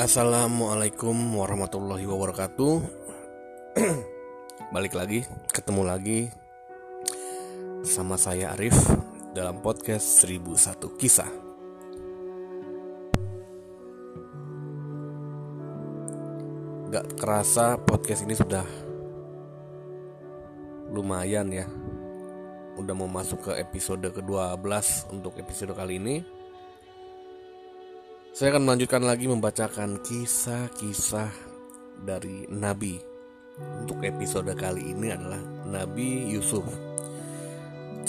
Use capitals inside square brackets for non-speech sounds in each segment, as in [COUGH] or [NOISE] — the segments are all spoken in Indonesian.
Assalamualaikum warahmatullahi wabarakatuh. [CLEARS THROAT] Balik lagi, ketemu lagi Sama saya Arif Dalam podcast 1001 Kisah. Gak kerasa podcast ini sudah Lumayan ya. Udah mau masuk ke episode ke-12 Untuk episode kali ini saya akan melanjutkan lagi membacakan kisah-kisah dari Nabi. Untuk episode kali ini adalah Nabi Yusuf.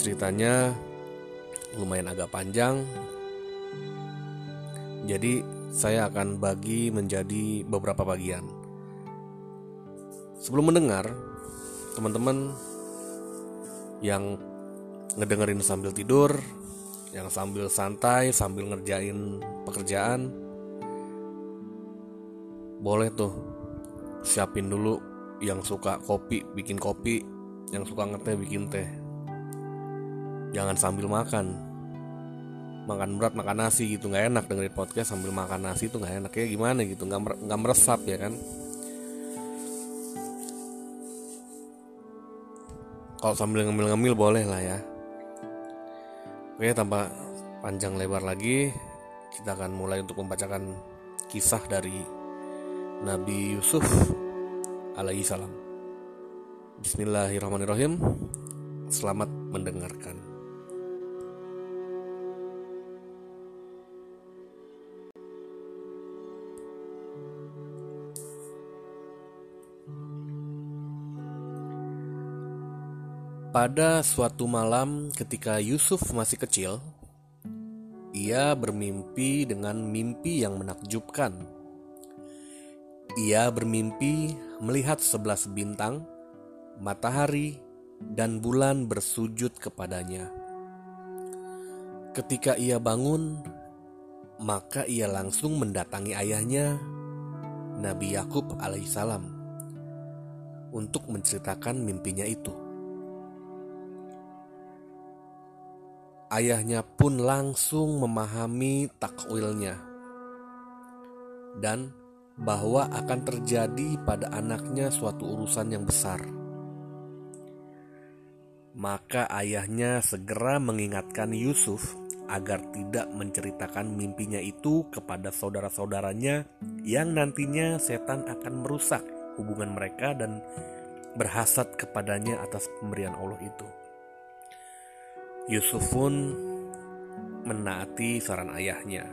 Ceritanya lumayan agak panjang. Jadi saya akan bagi menjadi beberapa bagian. Sebelum mendengar, teman-teman yang ngedengerin sambil tidur yang sambil santai sambil ngerjain pekerjaan boleh tuh siapin dulu yang suka kopi bikin kopi yang suka ngeteh bikin teh. Jangan sambil makan. Makan berat makan nasi gitu nggak enak dengerin podcast sambil makan nasi tuh nggak enak. Ya gimana gitu nggak nggak meresap ya kan? Kalau sambil ngemil-ngemil boleh lah ya Oke, tanpa panjang lebar lagi, kita akan mulai untuk membacakan kisah dari Nabi Yusuf alaihi salam. Bismillahirrahmanirrahim. Selamat mendengarkan. Pada suatu malam, ketika Yusuf masih kecil, ia bermimpi dengan mimpi yang menakjubkan. Ia bermimpi melihat sebelas bintang, matahari, dan bulan bersujud kepadanya. Ketika ia bangun, maka ia langsung mendatangi ayahnya, Nabi Yakub alaihissalam, untuk menceritakan mimpinya itu. Ayahnya pun langsung memahami takwilnya dan bahwa akan terjadi pada anaknya suatu urusan yang besar. Maka ayahnya segera mengingatkan Yusuf agar tidak menceritakan mimpinya itu kepada saudara-saudaranya yang nantinya setan akan merusak hubungan mereka dan berhasad kepadanya atas pemberian Allah itu. Yusuf pun menaati saran ayahnya.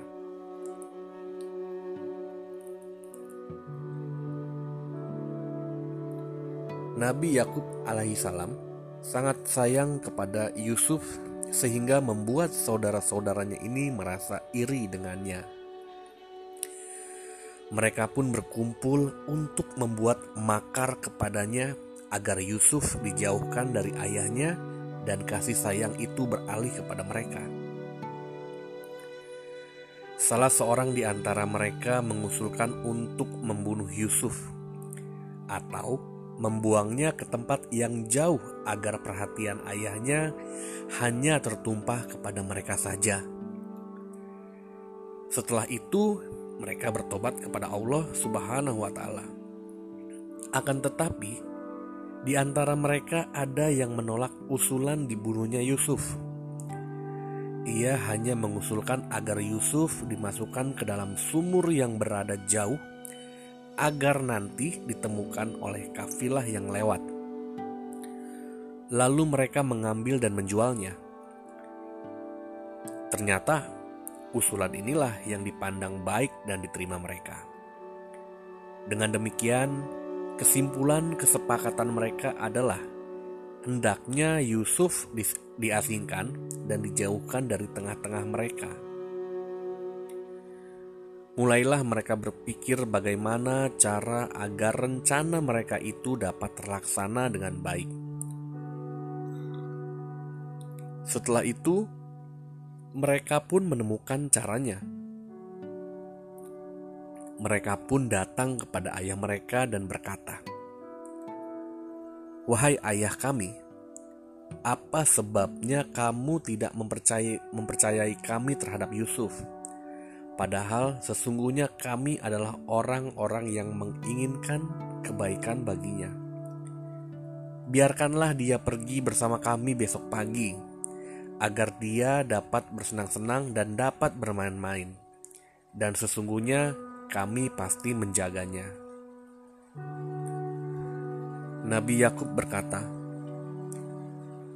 Nabi Yakub alaihissalam sangat sayang kepada Yusuf sehingga membuat saudara-saudaranya ini merasa iri dengannya. Mereka pun berkumpul untuk membuat makar kepadanya agar Yusuf dijauhkan dari ayahnya dan kasih sayang itu beralih kepada mereka. Salah seorang di antara mereka mengusulkan untuk membunuh Yusuf atau membuangnya ke tempat yang jauh agar perhatian ayahnya hanya tertumpah kepada mereka saja. Setelah itu, mereka bertobat kepada Allah Subhanahu wa Ta'ala. Akan tetapi, di antara mereka ada yang menolak usulan dibunuhnya Yusuf. Ia hanya mengusulkan agar Yusuf dimasukkan ke dalam sumur yang berada jauh agar nanti ditemukan oleh kafilah yang lewat. Lalu mereka mengambil dan menjualnya. Ternyata usulan inilah yang dipandang baik dan diterima mereka. Dengan demikian, Kesimpulan kesepakatan mereka adalah hendaknya Yusuf di, diasingkan dan dijauhkan dari tengah-tengah mereka. Mulailah mereka berpikir bagaimana cara agar rencana mereka itu dapat terlaksana dengan baik. Setelah itu, mereka pun menemukan caranya mereka pun datang kepada ayah mereka dan berkata, "Wahai ayah kami, apa sebabnya kamu tidak mempercayai, mempercayai kami terhadap Yusuf? Padahal sesungguhnya kami adalah orang-orang yang menginginkan kebaikan baginya. Biarkanlah dia pergi bersama kami besok pagi, agar dia dapat bersenang-senang dan dapat bermain-main. Dan sesungguhnya kami pasti menjaganya. Nabi Yakub berkata,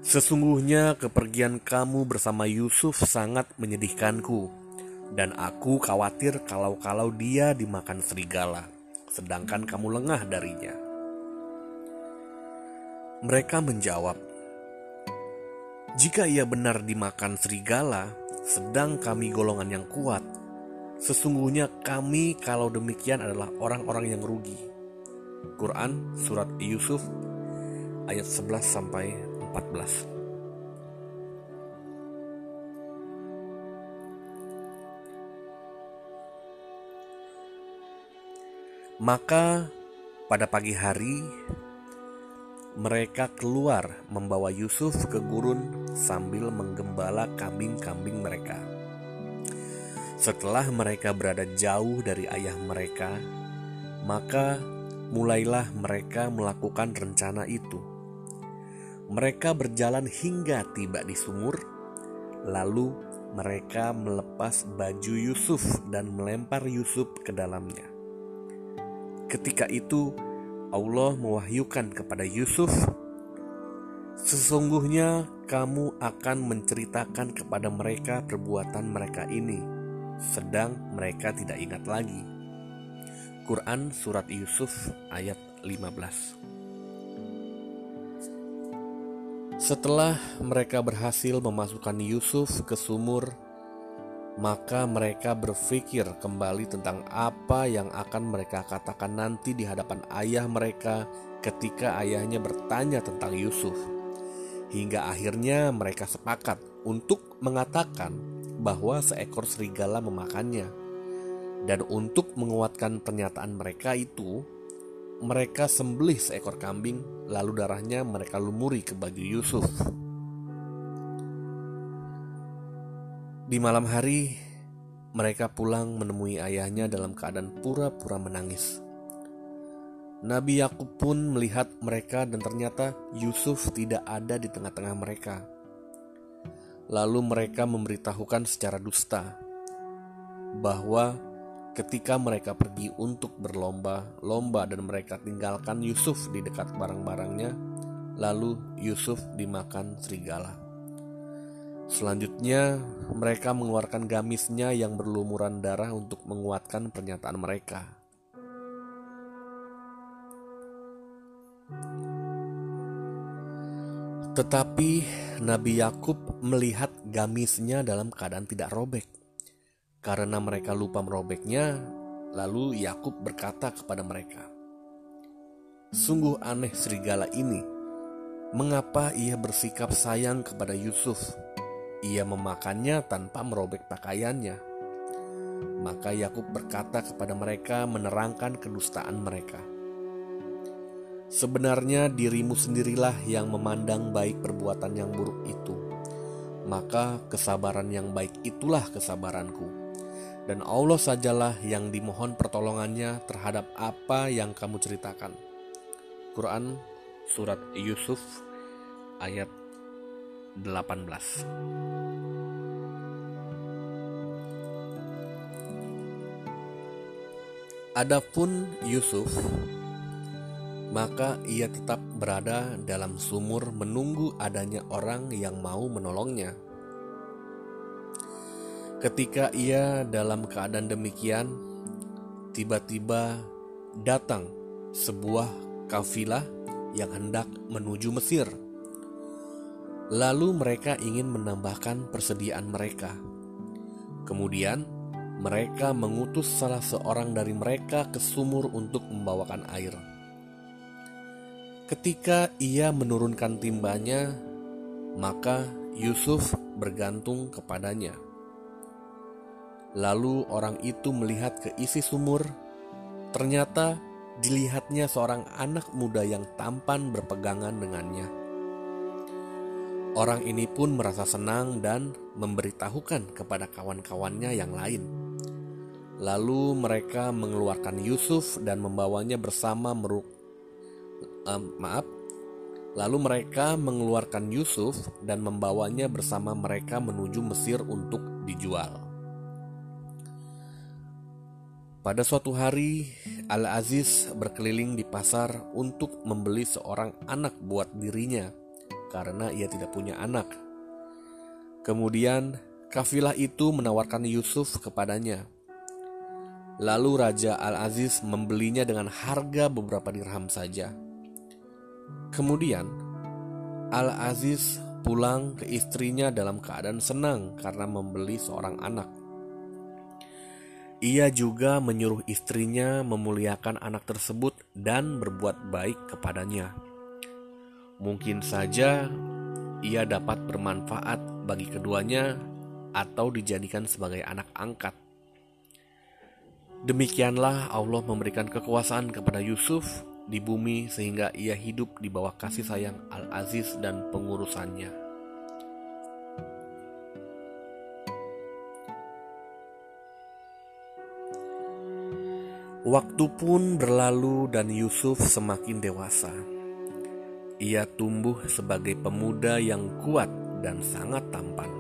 "Sesungguhnya kepergian kamu bersama Yusuf sangat menyedihkanku." dan aku khawatir kalau-kalau dia dimakan serigala, sedangkan kamu lengah darinya. Mereka menjawab, "Jika ia benar dimakan serigala, sedang kami golongan yang kuat. Sesungguhnya kami, kalau demikian, adalah orang-orang yang rugi." Quran Surat Yusuf ayat 11 sampai 14. Maka pada pagi hari mereka keluar membawa Yusuf ke gurun sambil menggembala kambing-kambing mereka. Setelah mereka berada jauh dari ayah mereka, maka mulailah mereka melakukan rencana itu. Mereka berjalan hingga tiba di sumur, lalu mereka melepas baju Yusuf dan melempar Yusuf ke dalamnya. Ketika itu Allah mewahyukan kepada Yusuf, "Sesungguhnya kamu akan menceritakan kepada mereka perbuatan mereka ini, sedang mereka tidak ingat lagi." Quran Surat Yusuf ayat 15 Setelah mereka berhasil memasukkan Yusuf ke sumur maka mereka berpikir kembali tentang apa yang akan mereka katakan nanti di hadapan ayah mereka ketika ayahnya bertanya tentang Yusuf. Hingga akhirnya mereka sepakat untuk mengatakan bahwa seekor serigala memakannya. Dan untuk menguatkan pernyataan mereka itu, mereka sembelih seekor kambing, lalu darahnya mereka lumuri ke baju Yusuf. Di malam hari, mereka pulang menemui ayahnya dalam keadaan pura-pura menangis. Nabi Yakub pun melihat mereka dan ternyata Yusuf tidak ada di tengah-tengah mereka. Lalu mereka memberitahukan secara dusta bahwa ketika mereka pergi untuk berlomba-lomba dan mereka tinggalkan Yusuf di dekat barang-barangnya, lalu Yusuf dimakan serigala. Selanjutnya, mereka mengeluarkan gamisnya yang berlumuran darah untuk menguatkan pernyataan mereka. Tetapi Nabi Yakub melihat gamisnya dalam keadaan tidak robek. Karena mereka lupa merobeknya, lalu Yakub berkata kepada mereka, "Sungguh aneh serigala ini. Mengapa ia bersikap sayang kepada Yusuf?" Ia memakannya tanpa merobek pakaiannya. Maka Yakub berkata kepada mereka menerangkan kedustaan mereka. Sebenarnya dirimu sendirilah yang memandang baik perbuatan yang buruk itu. Maka kesabaran yang baik itulah kesabaranku. Dan Allah sajalah yang dimohon pertolongannya terhadap apa yang kamu ceritakan. Quran Surat Yusuf ayat 18 Adapun Yusuf maka ia tetap berada dalam sumur menunggu adanya orang yang mau menolongnya. Ketika ia dalam keadaan demikian, tiba-tiba datang sebuah kafilah yang hendak menuju Mesir. Lalu mereka ingin menambahkan persediaan mereka. Kemudian mereka mengutus salah seorang dari mereka ke sumur untuk membawakan air. Ketika ia menurunkan timbanya, maka Yusuf bergantung kepadanya. Lalu orang itu melihat ke isi sumur, ternyata dilihatnya seorang anak muda yang tampan berpegangan dengannya. Orang ini pun merasa senang dan memberitahukan kepada kawan-kawannya yang lain. Lalu mereka mengeluarkan Yusuf dan membawanya bersama um, maaf. Lalu mereka mengeluarkan Yusuf dan membawanya bersama mereka menuju Mesir untuk dijual. Pada suatu hari, Al-Aziz berkeliling di pasar untuk membeli seorang anak buat dirinya karena ia tidak punya anak. Kemudian, kafilah itu menawarkan Yusuf kepadanya. Lalu Raja Al-Aziz membelinya dengan harga beberapa dirham saja. Kemudian, Al-Aziz pulang ke istrinya dalam keadaan senang karena membeli seorang anak. Ia juga menyuruh istrinya memuliakan anak tersebut dan berbuat baik kepadanya. Mungkin saja ia dapat bermanfaat bagi keduanya atau dijadikan sebagai anak angkat. Demikianlah Allah memberikan kekuasaan kepada Yusuf di bumi sehingga ia hidup di bawah kasih sayang Al-Aziz dan pengurusannya. Waktu pun berlalu dan Yusuf semakin dewasa. Ia tumbuh sebagai pemuda yang kuat dan sangat tampan.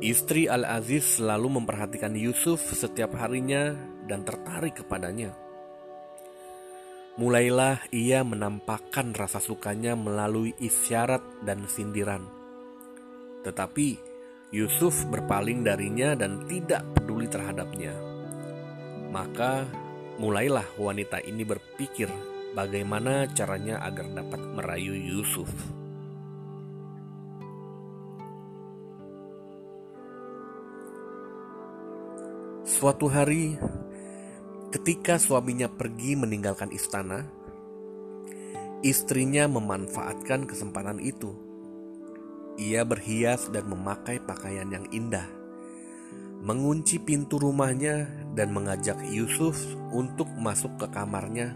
Istri Al-Aziz selalu memperhatikan Yusuf setiap harinya dan tertarik kepadanya. Mulailah ia menampakkan rasa sukanya melalui isyarat dan sindiran. Tetapi Yusuf berpaling darinya dan tidak peduli terhadapnya. Maka mulailah wanita ini berpikir bagaimana caranya agar dapat merayu Yusuf. Suatu hari, Ketika suaminya pergi meninggalkan istana, istrinya memanfaatkan kesempatan itu. Ia berhias dan memakai pakaian yang indah, mengunci pintu rumahnya, dan mengajak Yusuf untuk masuk ke kamarnya,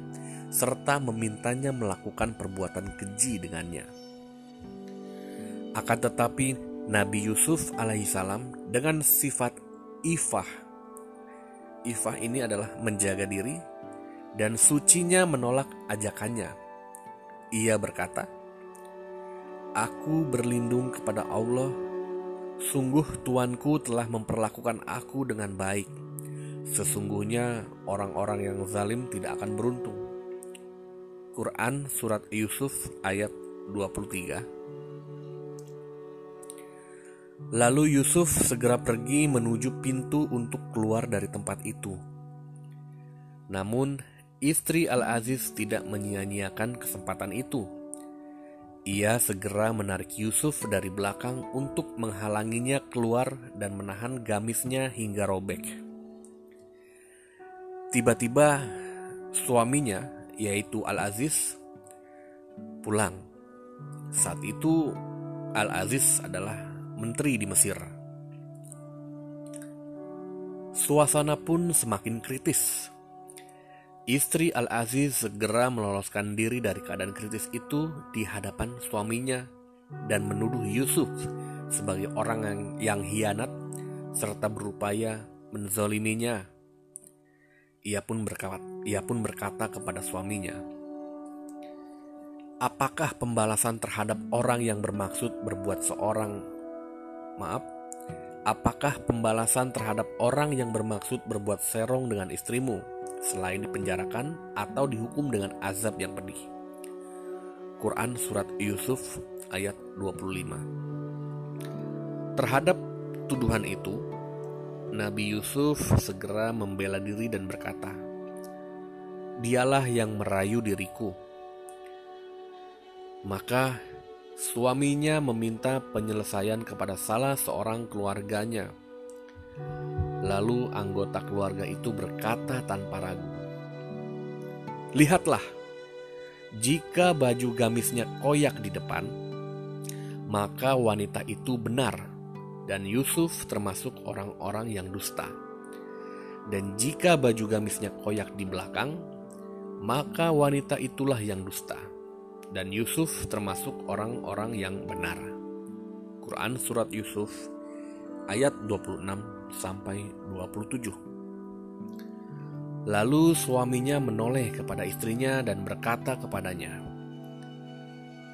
serta memintanya melakukan perbuatan keji dengannya. Akan tetapi, Nabi Yusuf alaihissalam dengan sifat ifah Ifah ini adalah menjaga diri dan sucinya menolak ajakannya. Ia berkata, Aku berlindung kepada Allah, sungguh Tuanku telah memperlakukan aku dengan baik. Sesungguhnya orang-orang yang zalim tidak akan beruntung. Quran Surat Yusuf ayat 23 Lalu Yusuf segera pergi menuju pintu untuk keluar dari tempat itu. Namun, istri Al-Aziz tidak menyia-nyiakan kesempatan itu. Ia segera menarik Yusuf dari belakang untuk menghalanginya keluar dan menahan gamisnya hingga robek. Tiba-tiba, suaminya, yaitu Al-Aziz, pulang. Saat itu, Al-Aziz adalah menteri di Mesir. Suasana pun semakin kritis. Istri Al-Aziz segera meloloskan diri dari keadaan kritis itu di hadapan suaminya dan menuduh Yusuf sebagai orang yang, yang hianat serta berupaya menzoliminya. Ia pun berkata, ia pun berkata kepada suaminya, Apakah pembalasan terhadap orang yang bermaksud berbuat seorang maaf, apakah pembalasan terhadap orang yang bermaksud berbuat serong dengan istrimu selain dipenjarakan atau dihukum dengan azab yang pedih? Quran Surat Yusuf ayat 25 Terhadap tuduhan itu, Nabi Yusuf segera membela diri dan berkata, Dialah yang merayu diriku. Maka Suaminya meminta penyelesaian kepada salah seorang keluarganya. Lalu anggota keluarga itu berkata tanpa ragu, "Lihatlah, jika baju gamisnya koyak di depan, maka wanita itu benar, dan Yusuf termasuk orang-orang yang dusta. Dan jika baju gamisnya koyak di belakang, maka wanita itulah yang dusta." Dan Yusuf termasuk orang-orang yang benar. Quran surat Yusuf ayat 26 sampai 27. Lalu suaminya menoleh kepada istrinya dan berkata kepadanya,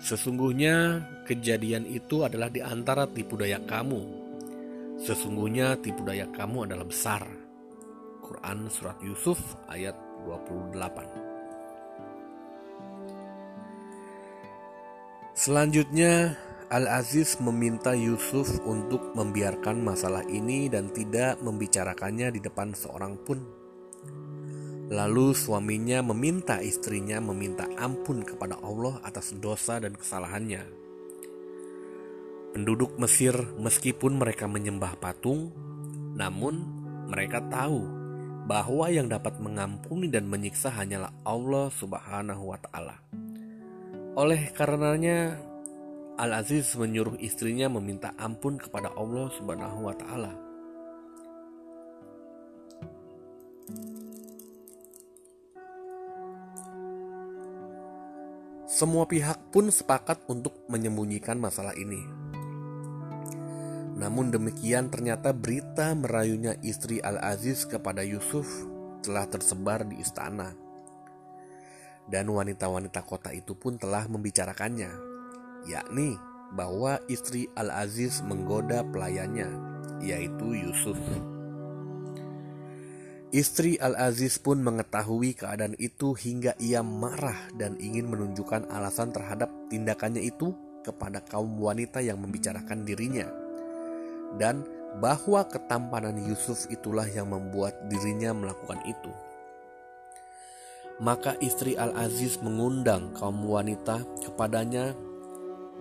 Sesungguhnya kejadian itu adalah di antara tipu daya kamu. Sesungguhnya tipu daya kamu adalah besar. Quran Surat Yusuf ayat 28 Selanjutnya, Al-Aziz meminta Yusuf untuk membiarkan masalah ini dan tidak membicarakannya di depan seorang pun Lalu suaminya meminta istrinya meminta ampun kepada Allah atas dosa dan kesalahannya. Penduduk Mesir, meskipun mereka menyembah patung, namun mereka tahu bahwa yang dapat mengampuni dan menyiksa hanyalah Allah Subhanahu wa Ta'ala. Oleh karenanya, Al-Aziz menyuruh istrinya meminta ampun kepada Allah Subhanahu wa Ta'ala. Semua pihak pun sepakat untuk menyembunyikan masalah ini. Namun demikian ternyata berita merayunya istri Al-Aziz kepada Yusuf telah tersebar di istana. Dan wanita-wanita kota itu pun telah membicarakannya, yakni bahwa istri Al-Aziz menggoda pelayannya, yaitu Yusuf. Istri Al-Aziz pun mengetahui keadaan itu hingga ia marah dan ingin menunjukkan alasan terhadap tindakannya itu kepada kaum wanita yang membicarakan dirinya. Dan bahwa ketampanan Yusuf itulah yang membuat dirinya melakukan itu. Maka istri Al-Aziz mengundang kaum wanita kepadanya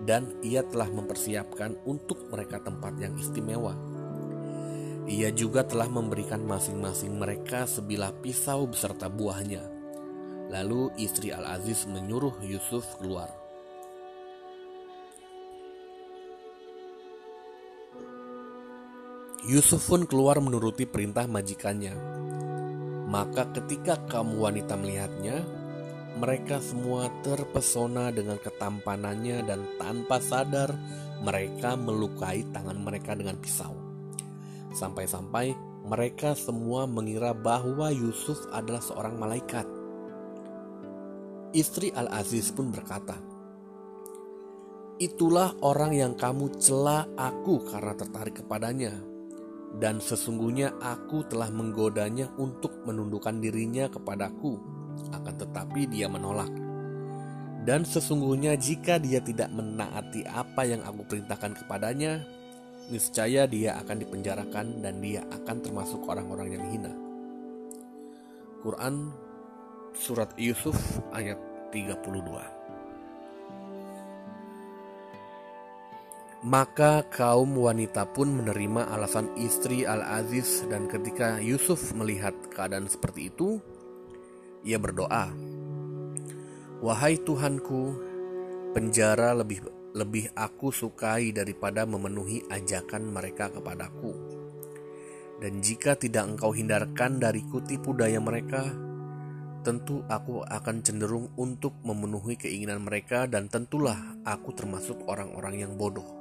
dan ia telah mempersiapkan untuk mereka tempat yang istimewa ia juga telah memberikan masing-masing mereka sebilah pisau beserta buahnya. Lalu istri Al-Aziz menyuruh Yusuf keluar. Yusuf pun keluar menuruti perintah majikannya. Maka ketika kaum wanita melihatnya, mereka semua terpesona dengan ketampanannya dan tanpa sadar mereka melukai tangan mereka dengan pisau. Sampai-sampai mereka semua mengira bahwa Yusuf adalah seorang malaikat. Istri Al-Aziz pun berkata, Itulah orang yang kamu cela aku karena tertarik kepadanya. Dan sesungguhnya aku telah menggodanya untuk menundukkan dirinya kepadaku. Akan tetapi dia menolak. Dan sesungguhnya jika dia tidak menaati apa yang aku perintahkan kepadanya, niscaya dia akan dipenjarakan dan dia akan termasuk orang-orang yang hina. Quran Surat Yusuf ayat 32 Maka kaum wanita pun menerima alasan istri Al-Aziz dan ketika Yusuf melihat keadaan seperti itu, ia berdoa, Wahai Tuhanku, penjara lebih lebih aku sukai daripada memenuhi ajakan mereka kepadaku. Dan jika tidak engkau hindarkan dariku tipu daya mereka, tentu aku akan cenderung untuk memenuhi keinginan mereka dan tentulah aku termasuk orang-orang yang bodoh.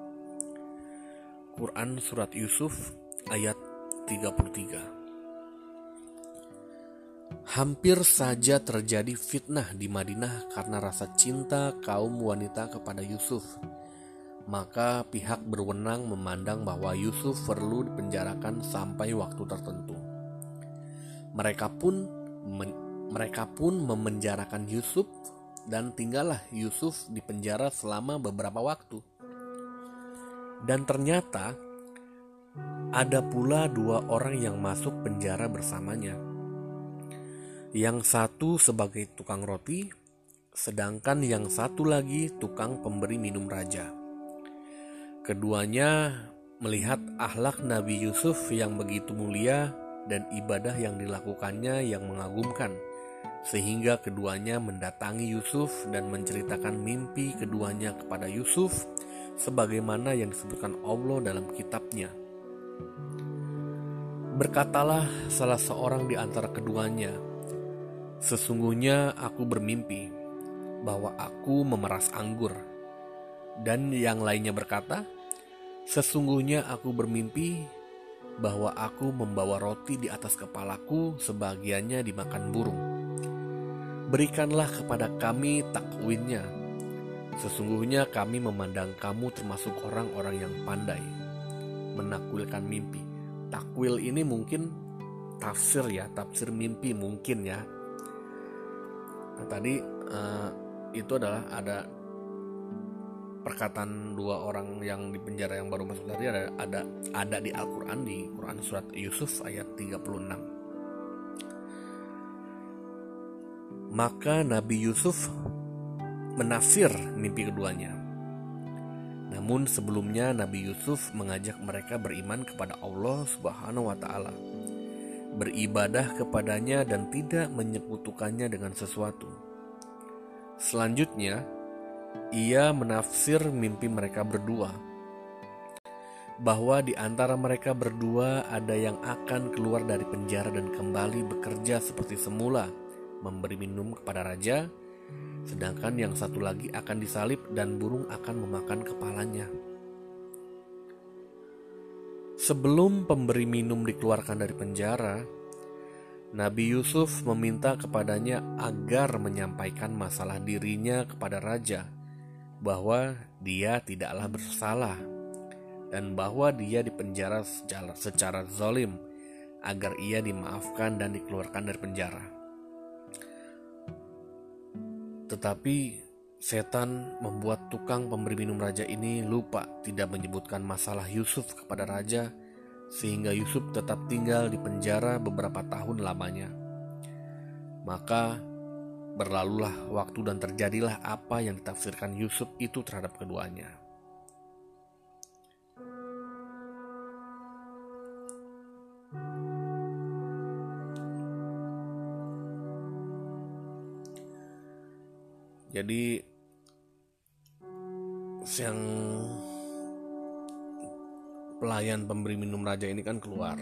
Quran Surat Yusuf ayat 33 Hampir saja terjadi fitnah di Madinah karena rasa cinta kaum wanita kepada Yusuf. Maka pihak berwenang memandang bahwa Yusuf perlu dipenjarakan sampai waktu tertentu. Mereka pun mereka pun memenjarakan Yusuf dan tinggallah Yusuf di penjara selama beberapa waktu. Dan ternyata ada pula dua orang yang masuk penjara bersamanya yang satu sebagai tukang roti, sedangkan yang satu lagi tukang pemberi minum raja. Keduanya melihat akhlak Nabi Yusuf yang begitu mulia dan ibadah yang dilakukannya yang mengagumkan, sehingga keduanya mendatangi Yusuf dan menceritakan mimpi keduanya kepada Yusuf, sebagaimana yang disebutkan Allah dalam kitabnya. Berkatalah salah seorang di antara keduanya, Sesungguhnya aku bermimpi bahwa aku memeras anggur. Dan yang lainnya berkata, Sesungguhnya aku bermimpi bahwa aku membawa roti di atas kepalaku, sebagiannya dimakan burung. Berikanlah kepada kami takwinnya. Sesungguhnya kami memandang kamu termasuk orang-orang yang pandai menakwilkan mimpi. Takwil ini mungkin tafsir ya, tafsir mimpi mungkin ya. Nah, tadi uh, itu adalah ada perkataan dua orang yang di penjara yang baru masuk tadi ada ada ada di Al-Qur'an di Quran surat Yusuf ayat 36. Maka Nabi Yusuf menafsir mimpi keduanya. Namun sebelumnya Nabi Yusuf mengajak mereka beriman kepada Allah Subhanahu wa taala. Beribadah kepadanya dan tidak menyekutukannya dengan sesuatu. Selanjutnya, ia menafsir mimpi mereka berdua, bahwa di antara mereka berdua ada yang akan keluar dari penjara dan kembali bekerja seperti semula, memberi minum kepada raja, sedangkan yang satu lagi akan disalib dan burung akan memakan kepalanya. Sebelum pemberi minum dikeluarkan dari penjara, Nabi Yusuf meminta kepadanya agar menyampaikan masalah dirinya kepada raja bahwa dia tidaklah bersalah dan bahwa dia dipenjara secara, secara zolim agar ia dimaafkan dan dikeluarkan dari penjara. Tetapi setan membuat tukang pemberi minum raja ini lupa tidak menyebutkan masalah Yusuf kepada raja sehingga Yusuf tetap tinggal di penjara beberapa tahun lamanya. Maka Berlalulah waktu dan terjadilah apa yang ditafsirkan Yusuf itu terhadap keduanya. Jadi yang pelayan pemberi minum raja ini kan keluar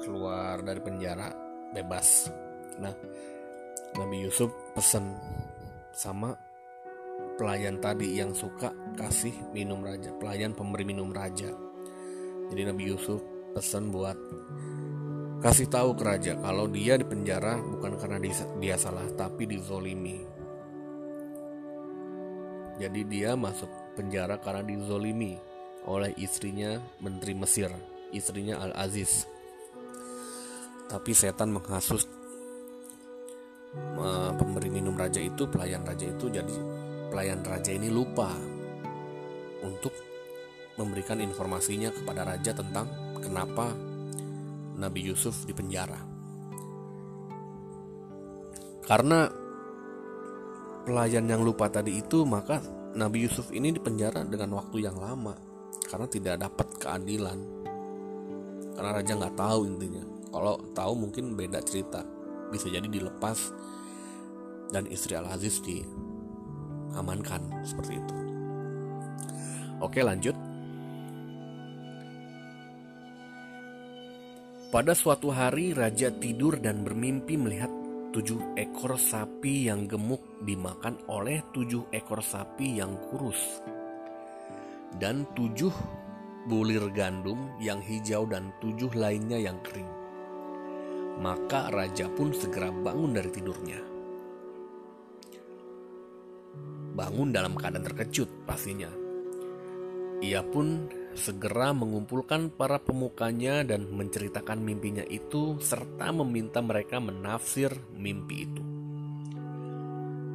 keluar dari penjara bebas. Nah, Nabi Yusuf pesan sama pelayan tadi yang suka kasih minum raja, pelayan pemberi minum raja. Jadi Nabi Yusuf pesan buat kasih tahu ke raja kalau dia di penjara bukan karena dia, salah tapi dizolimi. Jadi dia masuk penjara karena dizolimi oleh istrinya Menteri Mesir, istrinya Al-Aziz. Tapi setan menghasut pemberi minum raja itu pelayan raja itu jadi pelayan raja ini lupa untuk memberikan informasinya kepada raja tentang kenapa Nabi Yusuf dipenjara. Karena pelayan yang lupa tadi itu maka Nabi Yusuf ini dipenjara dengan waktu yang lama karena tidak dapat keadilan. Karena raja nggak tahu intinya. Kalau tahu mungkin beda cerita bisa jadi dilepas dan istri Al-Aziz diamankan seperti itu. Oke lanjut. Pada suatu hari raja tidur dan bermimpi melihat tujuh ekor sapi yang gemuk dimakan oleh tujuh ekor sapi yang kurus dan tujuh bulir gandum yang hijau dan tujuh lainnya yang kering. Maka raja pun segera bangun dari tidurnya. Bangun dalam keadaan terkejut pastinya. Ia pun segera mengumpulkan para pemukanya dan menceritakan mimpinya itu serta meminta mereka menafsir mimpi itu.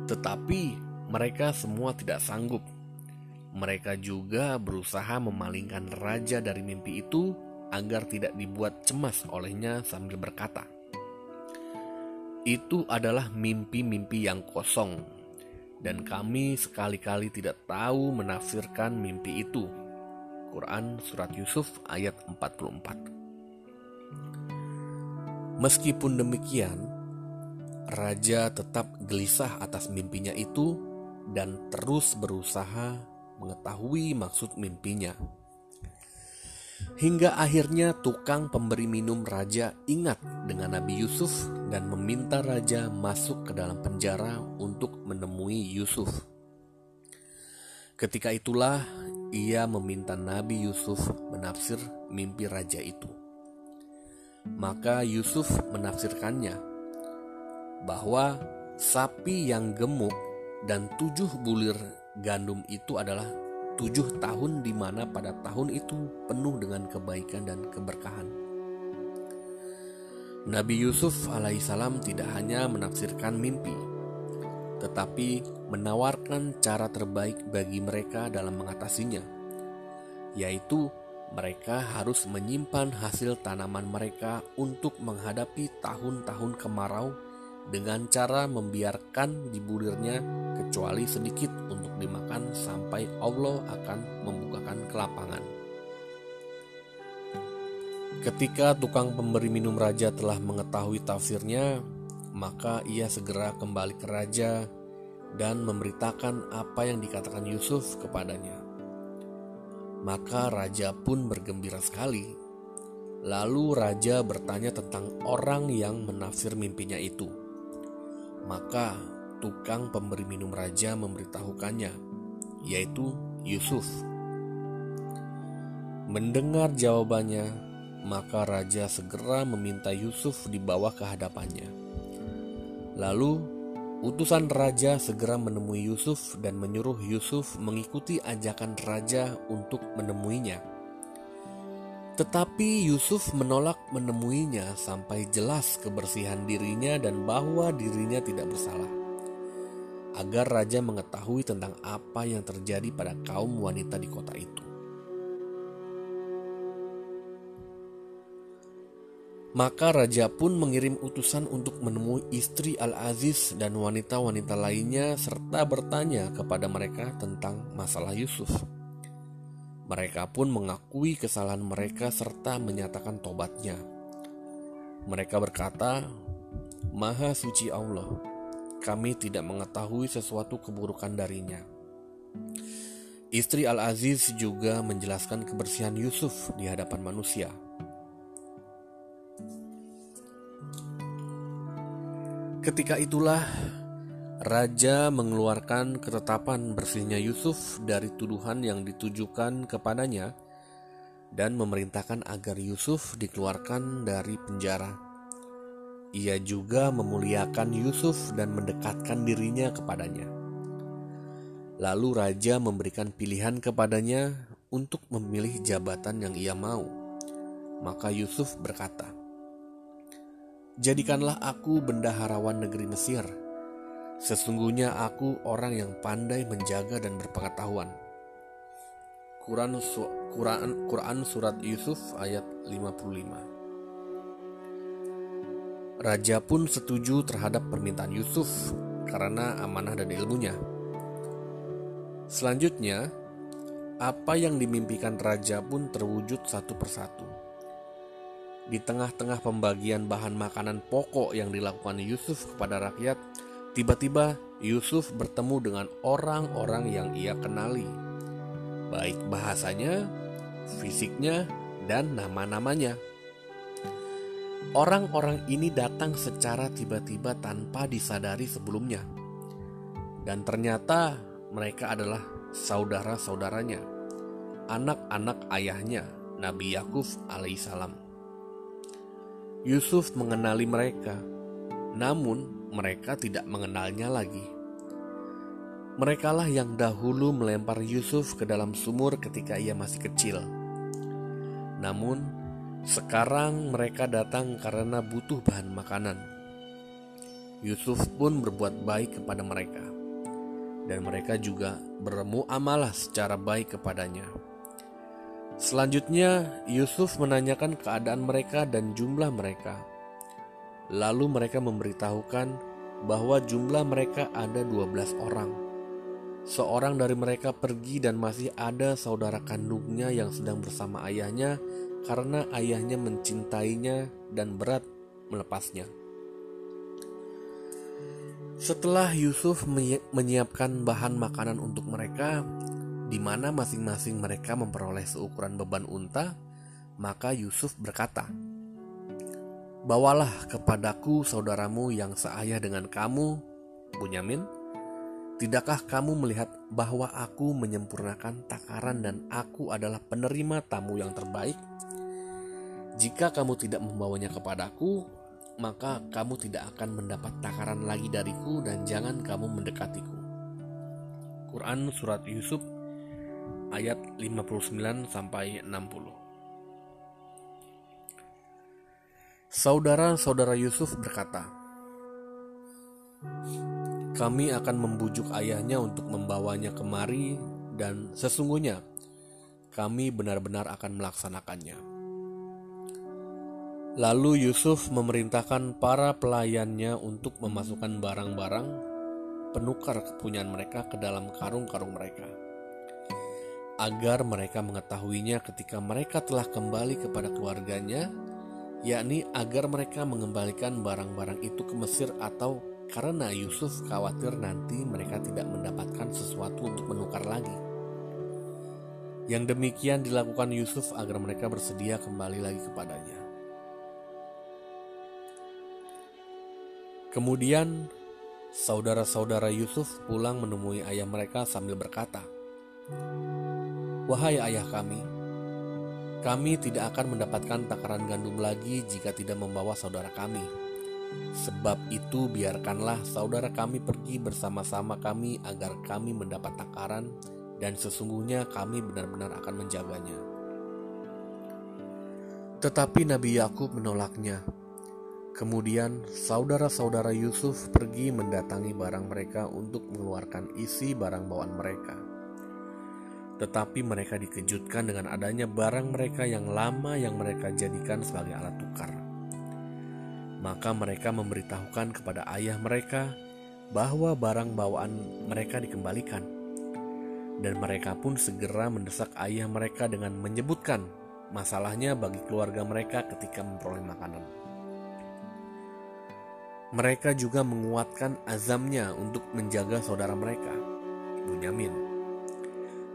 Tetapi mereka semua tidak sanggup. Mereka juga berusaha memalingkan raja dari mimpi itu agar tidak dibuat cemas olehnya sambil berkata, "Itu adalah mimpi-mimpi yang kosong, dan kami sekali-kali tidak tahu menafsirkan mimpi itu." Quran Surat Yusuf ayat 44 Meskipun demikian, Raja tetap gelisah atas mimpinya itu dan terus berusaha mengetahui maksud mimpinya. Hingga akhirnya tukang pemberi minum raja ingat dengan Nabi Yusuf dan meminta raja masuk ke dalam penjara untuk menemui Yusuf. Ketika itulah ia meminta Nabi Yusuf menafsir mimpi raja itu. Maka Yusuf menafsirkannya bahwa sapi yang gemuk dan tujuh bulir gandum itu adalah tujuh tahun di mana pada tahun itu penuh dengan kebaikan dan keberkahan. Nabi Yusuf alaihissalam tidak hanya menafsirkan mimpi, tetapi menawarkan cara terbaik bagi mereka dalam mengatasinya, yaitu mereka harus menyimpan hasil tanaman mereka untuk menghadapi tahun-tahun kemarau dengan cara membiarkan di bulirnya kecuali sedikit untuk dimakan sampai Allah akan membukakan kelapangan. Ketika tukang pemberi minum raja telah mengetahui tafsirnya, maka ia segera kembali ke raja dan memberitakan apa yang dikatakan Yusuf kepadanya. Maka raja pun bergembira sekali. Lalu raja bertanya tentang orang yang menafsir mimpinya itu. Maka tukang pemberi minum raja memberitahukannya, yaitu Yusuf. Mendengar jawabannya, maka raja segera meminta Yusuf dibawa ke hadapannya. Lalu, utusan raja segera menemui Yusuf dan menyuruh Yusuf mengikuti ajakan raja untuk menemuinya. Tetapi Yusuf menolak menemuinya sampai jelas kebersihan dirinya dan bahwa dirinya tidak bersalah. Agar raja mengetahui tentang apa yang terjadi pada kaum wanita di kota itu. Maka raja pun mengirim utusan untuk menemui istri Al-Aziz dan wanita-wanita lainnya serta bertanya kepada mereka tentang masalah Yusuf. Mereka pun mengakui kesalahan mereka serta menyatakan tobatnya. Mereka berkata, "Maha suci Allah, kami tidak mengetahui sesuatu keburukan darinya." Istri Al-Aziz juga menjelaskan kebersihan Yusuf di hadapan manusia. Ketika itulah Raja mengeluarkan ketetapan bersihnya Yusuf dari tuduhan yang ditujukan kepadanya dan memerintahkan agar Yusuf dikeluarkan dari penjara. Ia juga memuliakan Yusuf dan mendekatkan dirinya kepadanya. Lalu raja memberikan pilihan kepadanya untuk memilih jabatan yang ia mau. Maka Yusuf berkata, "Jadikanlah aku bendaharawan negeri Mesir." Sesungguhnya aku orang yang pandai menjaga dan berpengetahuan. Quran, Quran, Quran Surat Yusuf ayat 55 Raja pun setuju terhadap permintaan Yusuf karena amanah dan ilmunya. Selanjutnya, apa yang dimimpikan raja pun terwujud satu persatu. Di tengah-tengah pembagian bahan makanan pokok yang dilakukan Yusuf kepada rakyat, Tiba-tiba Yusuf bertemu dengan orang-orang yang ia kenali, baik bahasanya, fisiknya, dan nama-namanya. Orang-orang ini datang secara tiba-tiba tanpa disadari sebelumnya, dan ternyata mereka adalah saudara-saudaranya, anak-anak ayahnya, Nabi Yakub alaihissalam. Yusuf mengenali mereka, namun mereka tidak mengenalnya lagi. Merekalah yang dahulu melempar Yusuf ke dalam sumur ketika ia masih kecil. Namun, sekarang mereka datang karena butuh bahan makanan. Yusuf pun berbuat baik kepada mereka, dan mereka juga beremu amalah secara baik kepadanya. Selanjutnya, Yusuf menanyakan keadaan mereka dan jumlah mereka. Lalu mereka memberitahukan bahwa jumlah mereka ada 12 orang. Seorang dari mereka pergi dan masih ada saudara kandungnya yang sedang bersama ayahnya karena ayahnya mencintainya dan berat melepasnya. Setelah Yusuf menyiapkan bahan makanan untuk mereka, di mana masing-masing mereka memperoleh seukuran beban unta, maka Yusuf berkata, Bawalah kepadaku saudaramu yang seayah dengan kamu, Bunyamin, Tidakkah kamu melihat bahwa aku menyempurnakan takaran dan aku adalah penerima tamu yang terbaik? Jika kamu tidak membawanya kepadaku, maka kamu tidak akan mendapat takaran lagi dariku dan jangan kamu mendekatiku. Quran Surat Yusuf ayat 59 sampai 60. Saudara-saudara Yusuf berkata, "Kami akan membujuk ayahnya untuk membawanya kemari, dan sesungguhnya kami benar-benar akan melaksanakannya." Lalu Yusuf memerintahkan para pelayannya untuk memasukkan barang-barang penukar kepunyaan mereka ke dalam karung-karung mereka, agar mereka mengetahuinya ketika mereka telah kembali kepada keluarganya yakni agar mereka mengembalikan barang-barang itu ke Mesir atau karena Yusuf khawatir nanti mereka tidak mendapatkan sesuatu untuk menukar lagi. Yang demikian dilakukan Yusuf agar mereka bersedia kembali lagi kepadanya. Kemudian saudara-saudara Yusuf pulang menemui ayah mereka sambil berkata, "Wahai ayah kami, kami tidak akan mendapatkan takaran gandum lagi jika tidak membawa saudara kami. Sebab itu biarkanlah saudara kami pergi bersama-sama kami agar kami mendapat takaran dan sesungguhnya kami benar-benar akan menjaganya. Tetapi Nabi Yakub menolaknya. Kemudian saudara-saudara Yusuf pergi mendatangi barang mereka untuk mengeluarkan isi barang bawaan mereka tetapi mereka dikejutkan dengan adanya barang mereka yang lama yang mereka jadikan sebagai alat tukar. Maka mereka memberitahukan kepada ayah mereka bahwa barang bawaan mereka dikembalikan. Dan mereka pun segera mendesak ayah mereka dengan menyebutkan masalahnya bagi keluarga mereka ketika memperoleh makanan. Mereka juga menguatkan azamnya untuk menjaga saudara mereka, Bunyamin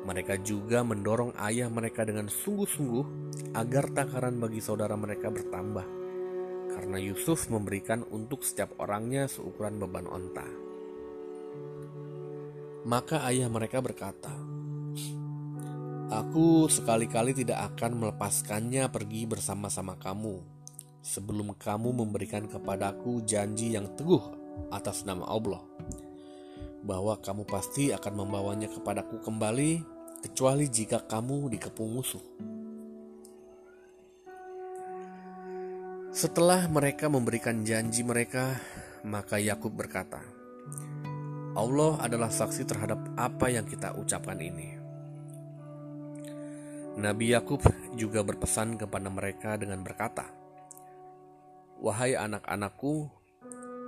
mereka juga mendorong ayah mereka dengan sungguh-sungguh agar takaran bagi saudara mereka bertambah, karena Yusuf memberikan untuk setiap orangnya seukuran beban onta. Maka ayah mereka berkata, "Aku sekali-kali tidak akan melepaskannya pergi bersama-sama kamu, sebelum kamu memberikan kepadaku janji yang teguh atas nama Allah." bahwa kamu pasti akan membawanya kepadaku kembali kecuali jika kamu dikepung musuh. Setelah mereka memberikan janji mereka, maka Yakub berkata, "Allah adalah saksi terhadap apa yang kita ucapkan ini." Nabi Yakub juga berpesan kepada mereka dengan berkata, "Wahai anak-anakku,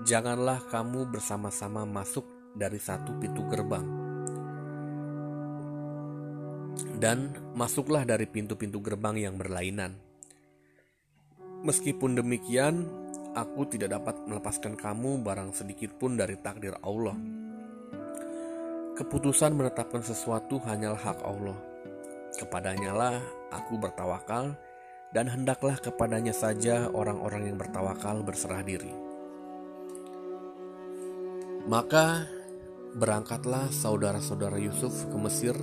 janganlah kamu bersama-sama masuk dari satu pintu gerbang." Dan masuklah dari pintu-pintu gerbang yang berlainan. Meskipun demikian, aku tidak dapat melepaskan kamu barang sedikit pun dari takdir Allah. Keputusan menetapkan sesuatu hanyalah hak Allah. Kepadanya lah aku bertawakal, dan hendaklah kepadanya saja orang-orang yang bertawakal berserah diri. Maka berangkatlah saudara-saudara Yusuf ke Mesir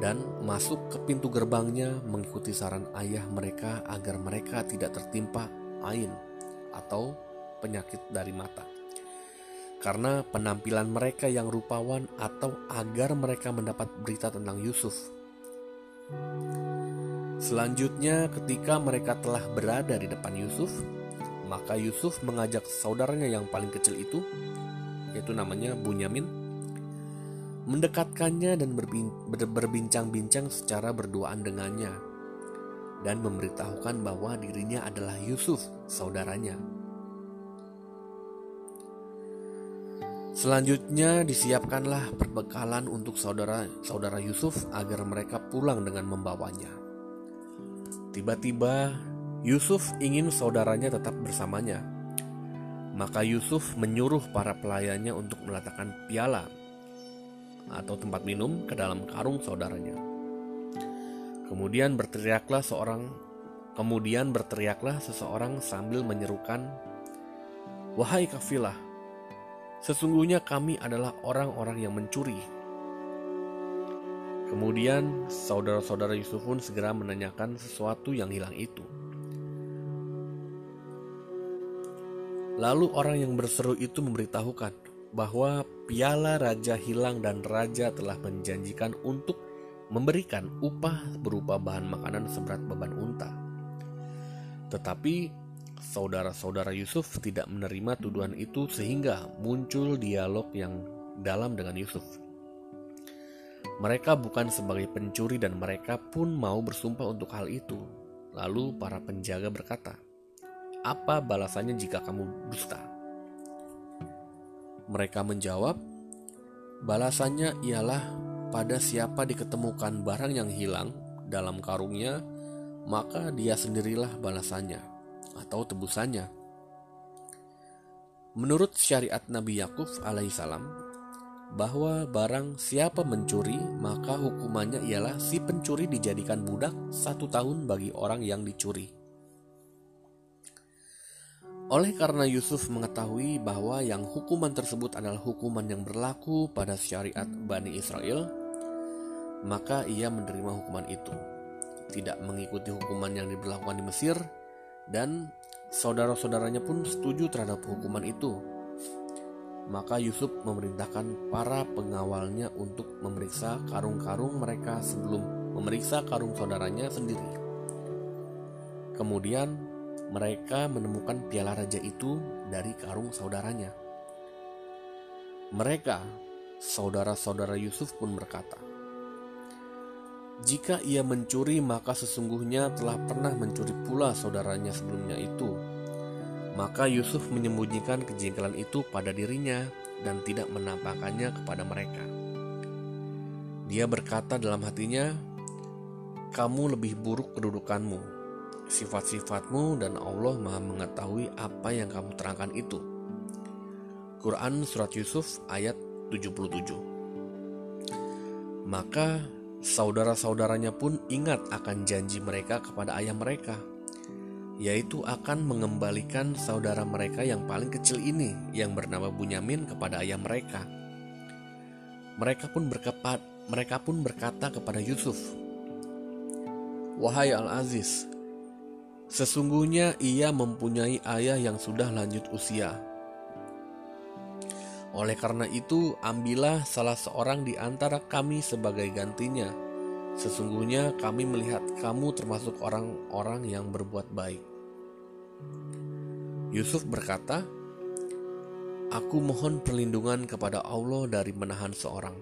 dan masuk ke pintu gerbangnya mengikuti saran ayah mereka agar mereka tidak tertimpa ain atau penyakit dari mata. Karena penampilan mereka yang rupawan atau agar mereka mendapat berita tentang Yusuf. Selanjutnya ketika mereka telah berada di depan Yusuf, maka Yusuf mengajak saudaranya yang paling kecil itu, yaitu namanya Bunyamin, mendekatkannya dan berbincang-bincang secara berduaan dengannya, dan memberitahukan bahwa dirinya adalah Yusuf, saudaranya. Selanjutnya disiapkanlah perbekalan untuk saudara-saudara Yusuf agar mereka pulang dengan membawanya. Tiba-tiba Yusuf ingin saudaranya tetap bersamanya. Maka Yusuf menyuruh para pelayannya untuk meletakkan piala atau tempat minum ke dalam karung saudaranya. Kemudian berteriaklah seorang kemudian berteriaklah seseorang sambil menyerukan, "Wahai kafilah, Sesungguhnya kami adalah orang-orang yang mencuri. Kemudian saudara-saudara Yusuf pun segera menanyakan sesuatu yang hilang itu. Lalu orang yang berseru itu memberitahukan bahwa piala raja hilang dan raja telah menjanjikan untuk memberikan upah berupa bahan makanan seberat beban unta. Tetapi saudara-saudara Yusuf tidak menerima tuduhan itu sehingga muncul dialog yang dalam dengan Yusuf. Mereka bukan sebagai pencuri dan mereka pun mau bersumpah untuk hal itu. Lalu para penjaga berkata, apa balasannya jika kamu dusta? Mereka menjawab, balasannya ialah pada siapa diketemukan barang yang hilang dalam karungnya, maka dia sendirilah balasannya atau tebusannya. Menurut syariat Nabi Yakub alaihissalam, bahwa barang siapa mencuri, maka hukumannya ialah si pencuri dijadikan budak satu tahun bagi orang yang dicuri. Oleh karena Yusuf mengetahui bahwa yang hukuman tersebut adalah hukuman yang berlaku pada syariat Bani Israel, maka ia menerima hukuman itu. Tidak mengikuti hukuman yang diberlakukan di Mesir, dan saudara-saudaranya pun setuju terhadap hukuman itu. Maka Yusuf memerintahkan para pengawalnya untuk memeriksa karung-karung mereka sebelum memeriksa karung saudaranya sendiri. Kemudian mereka menemukan piala raja itu dari karung saudaranya. Mereka, saudara-saudara Yusuf pun berkata, "Jika ia mencuri, maka sesungguhnya telah pernah mencuri pula saudaranya sebelumnya itu." Maka Yusuf menyembunyikan kejengkelan itu pada dirinya dan tidak menampakkannya kepada mereka. Dia berkata dalam hatinya, "Kamu lebih buruk kedudukanmu." Sifat-sifatmu dan Allah maha mengetahui apa yang kamu terangkan itu. Quran Surat Yusuf ayat 77 Maka saudara-saudaranya pun ingat akan janji mereka kepada ayah mereka, yaitu akan mengembalikan saudara mereka yang paling kecil ini yang bernama Bunyamin kepada ayah mereka. Mereka pun berkepat, mereka pun berkata kepada Yusuf, Wahai Al-Aziz, Sesungguhnya ia mempunyai ayah yang sudah lanjut usia. Oleh karena itu, ambillah salah seorang di antara kami sebagai gantinya. Sesungguhnya kami melihat kamu termasuk orang-orang yang berbuat baik. Yusuf berkata, Aku mohon perlindungan kepada Allah dari menahan seorang,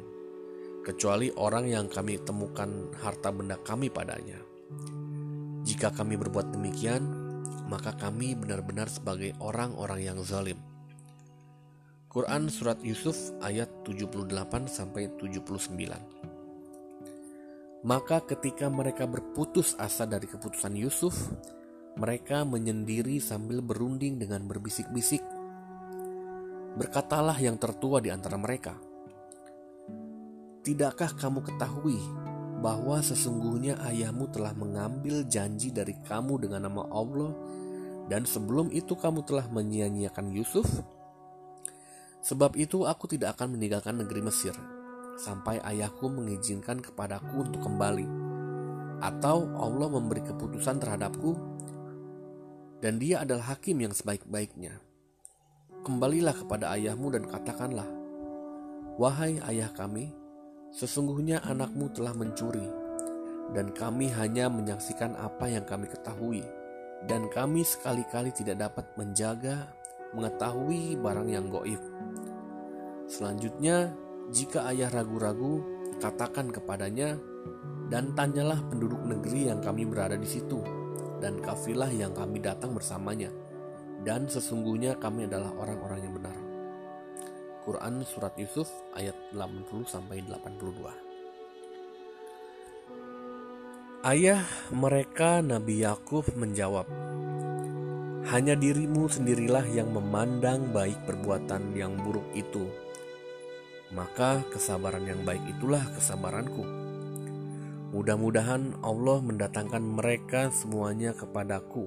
kecuali orang yang kami temukan harta benda kami padanya. Jika kami berbuat demikian, maka kami benar-benar sebagai orang-orang yang zalim. Quran Surat Yusuf ayat 78 sampai 79. Maka ketika mereka berputus asa dari keputusan Yusuf, mereka menyendiri sambil berunding dengan berbisik-bisik. Berkatalah yang tertua di antara mereka, Tidakkah kamu ketahui bahwa sesungguhnya ayahmu telah mengambil janji dari kamu dengan nama Allah dan sebelum itu kamu telah menyia-nyiakan Yusuf? Sebab itu aku tidak akan meninggalkan negeri Mesir sampai ayahku mengizinkan kepadaku untuk kembali atau Allah memberi keputusan terhadapku dan dia adalah hakim yang sebaik-baiknya. Kembalilah kepada ayahmu dan katakanlah, Wahai ayah kami, Sesungguhnya anakmu telah mencuri, dan kami hanya menyaksikan apa yang kami ketahui, dan kami sekali-kali tidak dapat menjaga, mengetahui barang yang goib. Selanjutnya, jika ayah ragu-ragu, katakan kepadanya, dan tanyalah penduduk negeri yang kami berada di situ, dan kafilah yang kami datang bersamanya, dan sesungguhnya kami adalah orang-orang yang benar. Quran Surat Yusuf ayat 80 sampai 82. Ayah mereka Nabi Yakub menjawab, "Hanya dirimu sendirilah yang memandang baik perbuatan yang buruk itu. Maka kesabaran yang baik itulah kesabaranku. Mudah-mudahan Allah mendatangkan mereka semuanya kepadaku.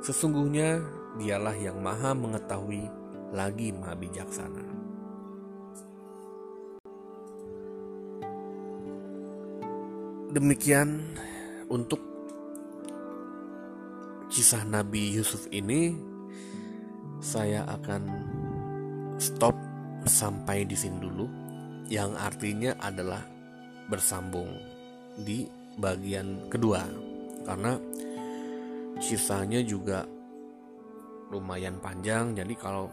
Sesungguhnya Dialah yang Maha Mengetahui lagi Maha Bijaksana." Demikian untuk kisah Nabi Yusuf ini. Saya akan stop sampai di sini dulu yang artinya adalah bersambung di bagian kedua. Karena kisahnya juga lumayan panjang jadi kalau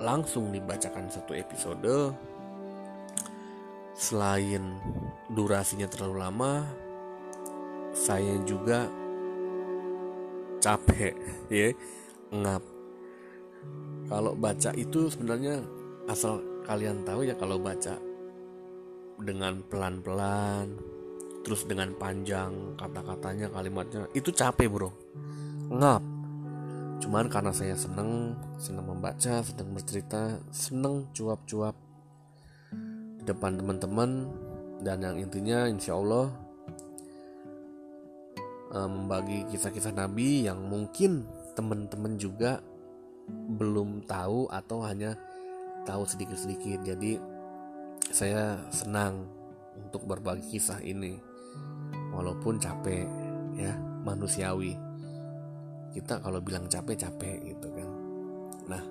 langsung dibacakan satu episode selain durasinya terlalu lama saya juga capek ya ngap. Kalau baca itu sebenarnya asal kalian tahu ya kalau baca dengan pelan-pelan terus dengan panjang kata-katanya kalimatnya itu capek bro. Ngap. Cuman karena saya seneng senang membaca sedang bercerita seneng cuap-cuap depan teman-teman. Dan yang intinya insya Allah eh, membagi kisah-kisah Nabi yang mungkin teman-teman juga belum tahu atau hanya tahu sedikit-sedikit. Jadi saya senang untuk berbagi kisah ini. Walaupun capek ya manusiawi. Kita kalau bilang capek capek gitu kan. Nah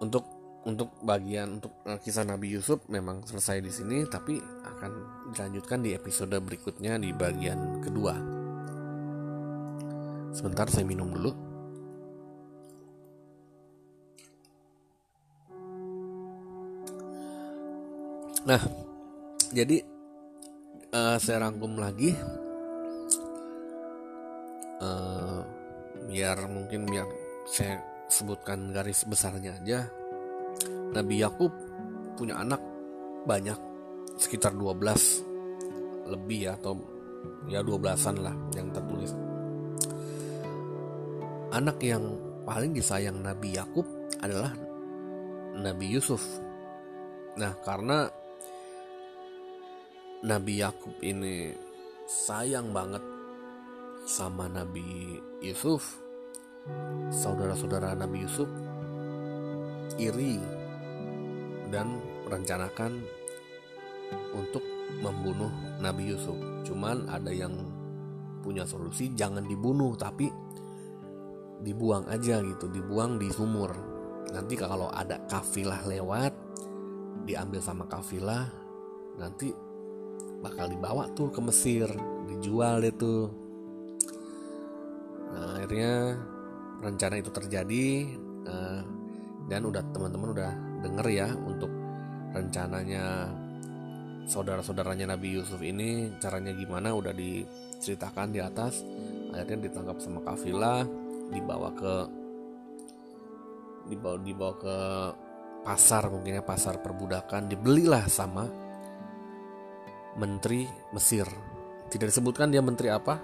untuk untuk bagian untuk eh, kisah Nabi Yusuf memang selesai di sini tapi akan dilanjutkan di episode berikutnya di bagian kedua. Sebentar saya minum dulu. Nah, jadi uh, saya rangkum lagi uh, biar mungkin biar saya sebutkan garis besarnya aja Nabi Yakub punya anak banyak sekitar 12 lebih ya atau ya 12-an lah yang tertulis. Anak yang paling disayang Nabi Yakub adalah Nabi Yusuf. Nah, karena Nabi Yakub ini sayang banget sama Nabi Yusuf, saudara-saudara Nabi Yusuf iri dan merencanakan untuk membunuh Nabi Yusuf. Cuman ada yang punya solusi jangan dibunuh tapi dibuang aja gitu, dibuang di sumur. Nanti kalau ada kafilah lewat diambil sama kafilah nanti bakal dibawa tuh ke Mesir, dijual tuh. Nah, akhirnya rencana itu terjadi uh, dan udah teman-teman udah denger ya untuk rencananya saudara-saudaranya Nabi Yusuf ini caranya gimana udah diceritakan di atas. Akhirnya ditangkap sama kafilah dibawa ke dibawa dibawa ke pasar mungkinnya pasar perbudakan. Dibelilah sama menteri Mesir. Tidak disebutkan dia menteri apa.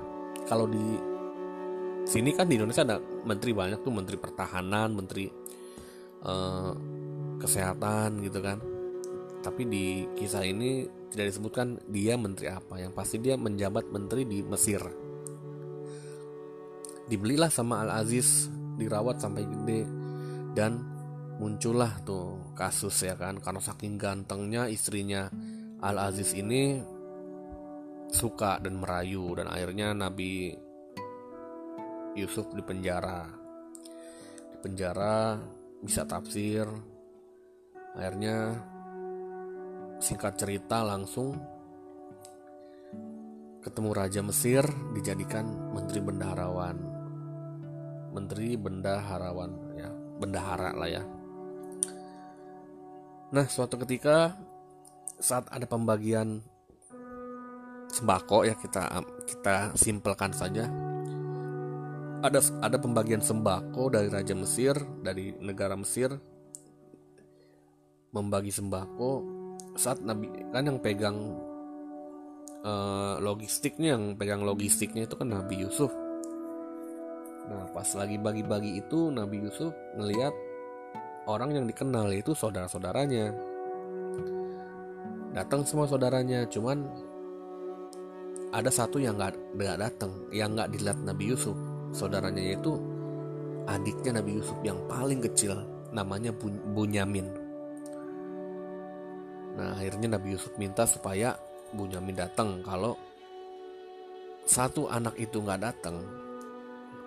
Kalau di sini kan di Indonesia ada menteri banyak tuh menteri pertahanan menteri uh, kesehatan gitu kan. Tapi di kisah ini tidak disebutkan dia menteri apa. Yang pasti dia menjabat menteri di Mesir. Dibelilah sama Al Aziz dirawat sampai gede. Dan muncullah tuh kasus ya kan. Karena saking gantengnya istrinya Al Aziz ini suka dan merayu. Dan akhirnya Nabi Yusuf dipenjara dipenjara bisa tafsir akhirnya singkat cerita langsung ketemu Raja Mesir dijadikan Menteri Bendaharawan. Menteri Bendaharawan ya bendahara lah ya. Nah suatu ketika saat ada pembagian sembako ya kita kita simpelkan saja. Ada ada pembagian sembako dari Raja Mesir dari negara Mesir membagi sembako saat Nabi kan yang pegang uh, logistiknya yang pegang logistiknya itu kan Nabi Yusuf. Nah pas lagi bagi-bagi itu Nabi Yusuf ngelihat orang yang dikenal itu saudara-saudaranya. Datang semua saudaranya, cuman ada satu yang nggak nggak datang, yang nggak dilihat Nabi Yusuf. Saudaranya yaitu adiknya Nabi Yusuf yang paling kecil, namanya Bunyamin. Nah akhirnya Nabi Yusuf minta supaya Bunyamin datang. Kalau satu anak itu nggak datang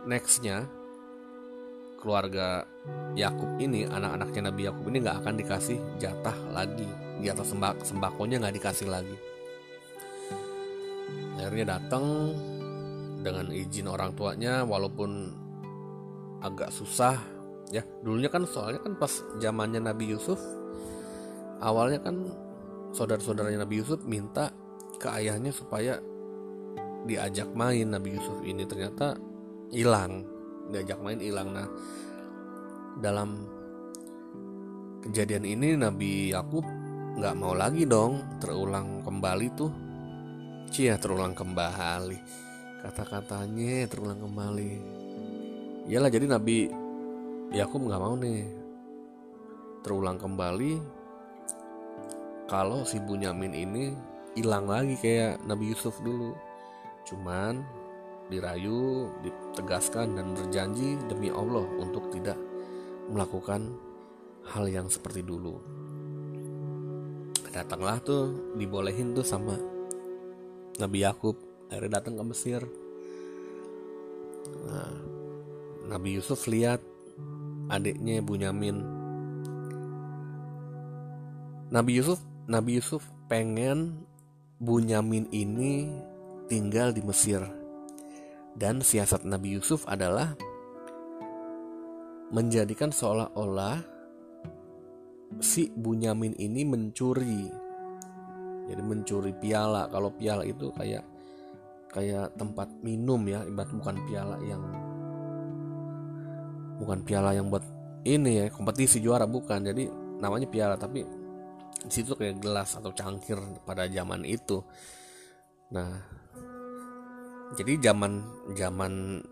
nextnya keluarga Yakub ini anak-anaknya Nabi Yakub ini nggak akan dikasih jatah lagi. Di atas sembak sembakonya nggak dikasih lagi. Akhirnya datang dengan izin orang tuanya walaupun agak susah ya. Dulunya kan soalnya kan pas zamannya Nabi Yusuf awalnya kan saudara-saudaranya Nabi Yusuf minta ke ayahnya supaya diajak main Nabi Yusuf ini. Ternyata hilang diajak main hilang. Nah dalam kejadian ini Nabi Yakub nggak mau lagi dong terulang kembali tuh. Cia terulang kembali. Kata-katanya terulang kembali. Iyalah jadi Nabi Yakub nggak mau nih terulang kembali kalau si Bunyamin ini hilang lagi kayak Nabi Yusuf dulu. Cuman dirayu, ditegaskan dan berjanji demi Allah untuk tidak melakukan hal yang seperti dulu. Datanglah tuh dibolehin tuh sama Nabi Yakub akhirnya datang ke Mesir. Nah, Nabi Yusuf lihat adiknya Bunyamin. Nabi Yusuf Nabi Yusuf pengen Bunyamin ini tinggal di Mesir. Dan siasat Nabi Yusuf adalah menjadikan seolah-olah si Bunyamin ini mencuri. Jadi mencuri piala. Kalau piala itu kayak kayak tempat minum ya, ibarat bukan piala yang bukan piala yang buat ini ya kompetisi juara bukan. Jadi namanya piala tapi di situ kayak gelas atau cangkir pada zaman itu. Nah jadi zaman zaman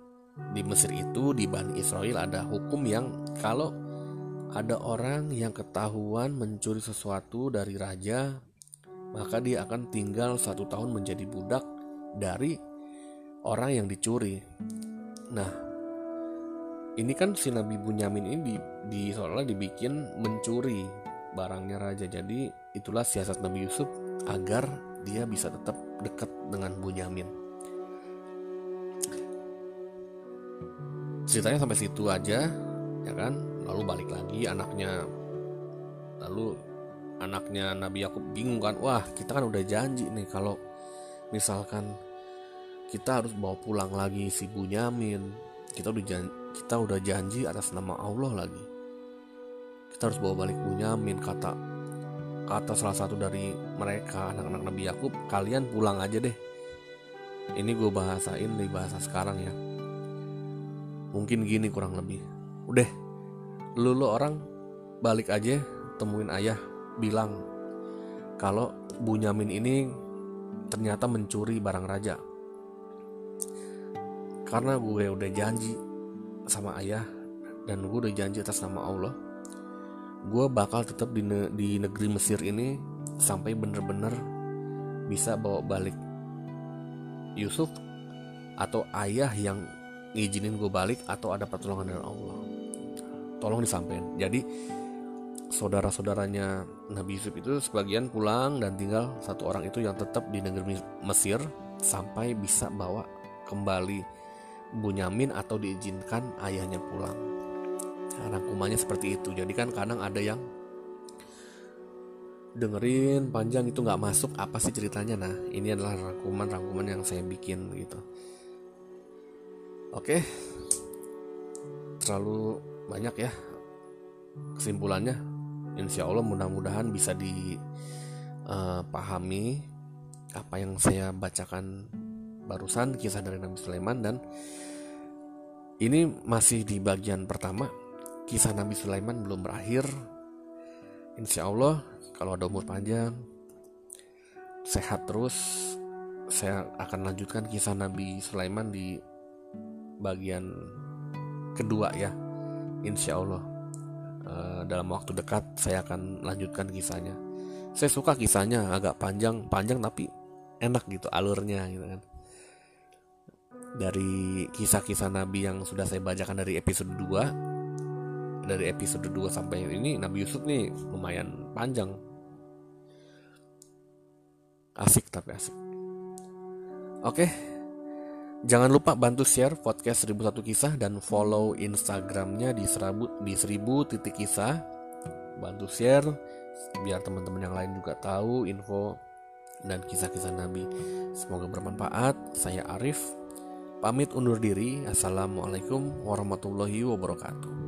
di Mesir itu di Bani Israel ada hukum yang kalau ada orang yang ketahuan mencuri sesuatu dari raja maka dia akan tinggal satu tahun menjadi budak dari orang yang dicuri. Nah ini kan si Nabi Bunyamin ini di, di seolah dibikin mencuri barangnya raja. Jadi itulah siasat Nabi Yusuf agar dia bisa tetap dekat dengan Bunyamin. Ceritanya sampai situ aja, ya kan? Lalu balik lagi anaknya, lalu anaknya Nabi Yakub bingung kan, wah kita kan udah janji nih kalau misalkan kita harus bawa pulang lagi si Bunyamin, kita udah janji, kita udah janji atas nama Allah lagi kita harus bawa balik Bunyamin kata kata salah satu dari mereka anak-anak Nabi Yakub kalian pulang aja deh. Ini gue bahasain di bahasa sekarang ya. Mungkin gini kurang lebih. Udah lu, lu orang balik aja temuin ayah bilang kalau Bunyamin ini ternyata mencuri barang raja. Karena gue udah janji sama ayah dan gue udah janji atas nama Allah gue bakal tetap di, ne di negeri Mesir ini sampai bener-bener bisa bawa balik Yusuf atau ayah yang ngizinin gue balik atau ada pertolongan dari Allah. Tolong disampaikan. Jadi saudara-saudaranya Nabi Yusuf itu sebagian pulang dan tinggal satu orang itu yang tetap di negeri Mesir sampai bisa bawa kembali Bunyamin atau diizinkan ayahnya pulang rangkumannya seperti itu. Jadi kan kadang ada yang dengerin panjang itu nggak masuk apa sih ceritanya. Nah ini adalah rangkuman-rangkuman yang saya bikin gitu. Oke. Terlalu banyak ya kesimpulannya. Insya Allah mudah-mudahan bisa dipahami eh, apa yang saya bacakan barusan kisah dari Nabi Sulaiman. Dan ini masih di bagian pertama kisah Nabi Sulaiman belum berakhir. Insya Allah kalau ada umur panjang, sehat terus, saya akan lanjutkan kisah Nabi Sulaiman di bagian kedua ya. Insya Allah uh, dalam waktu dekat saya akan lanjutkan kisahnya. Saya suka kisahnya agak panjang, panjang tapi enak gitu alurnya gitu kan dari kisah-kisah Nabi yang sudah saya bacakan dari episode 2 dari episode 2 sampai ini Nabi Yusuf nih lumayan panjang asik tapi asik oke jangan lupa bantu share podcast 1001 kisah dan follow instagramnya di seribu di seribu titik kisah bantu share biar teman-teman yang lain juga tahu info dan kisah-kisah Nabi. Semoga bermanfaat. Saya Arif, pamit undur diri. Assalamualaikum warahmatullahi wabarakatuh.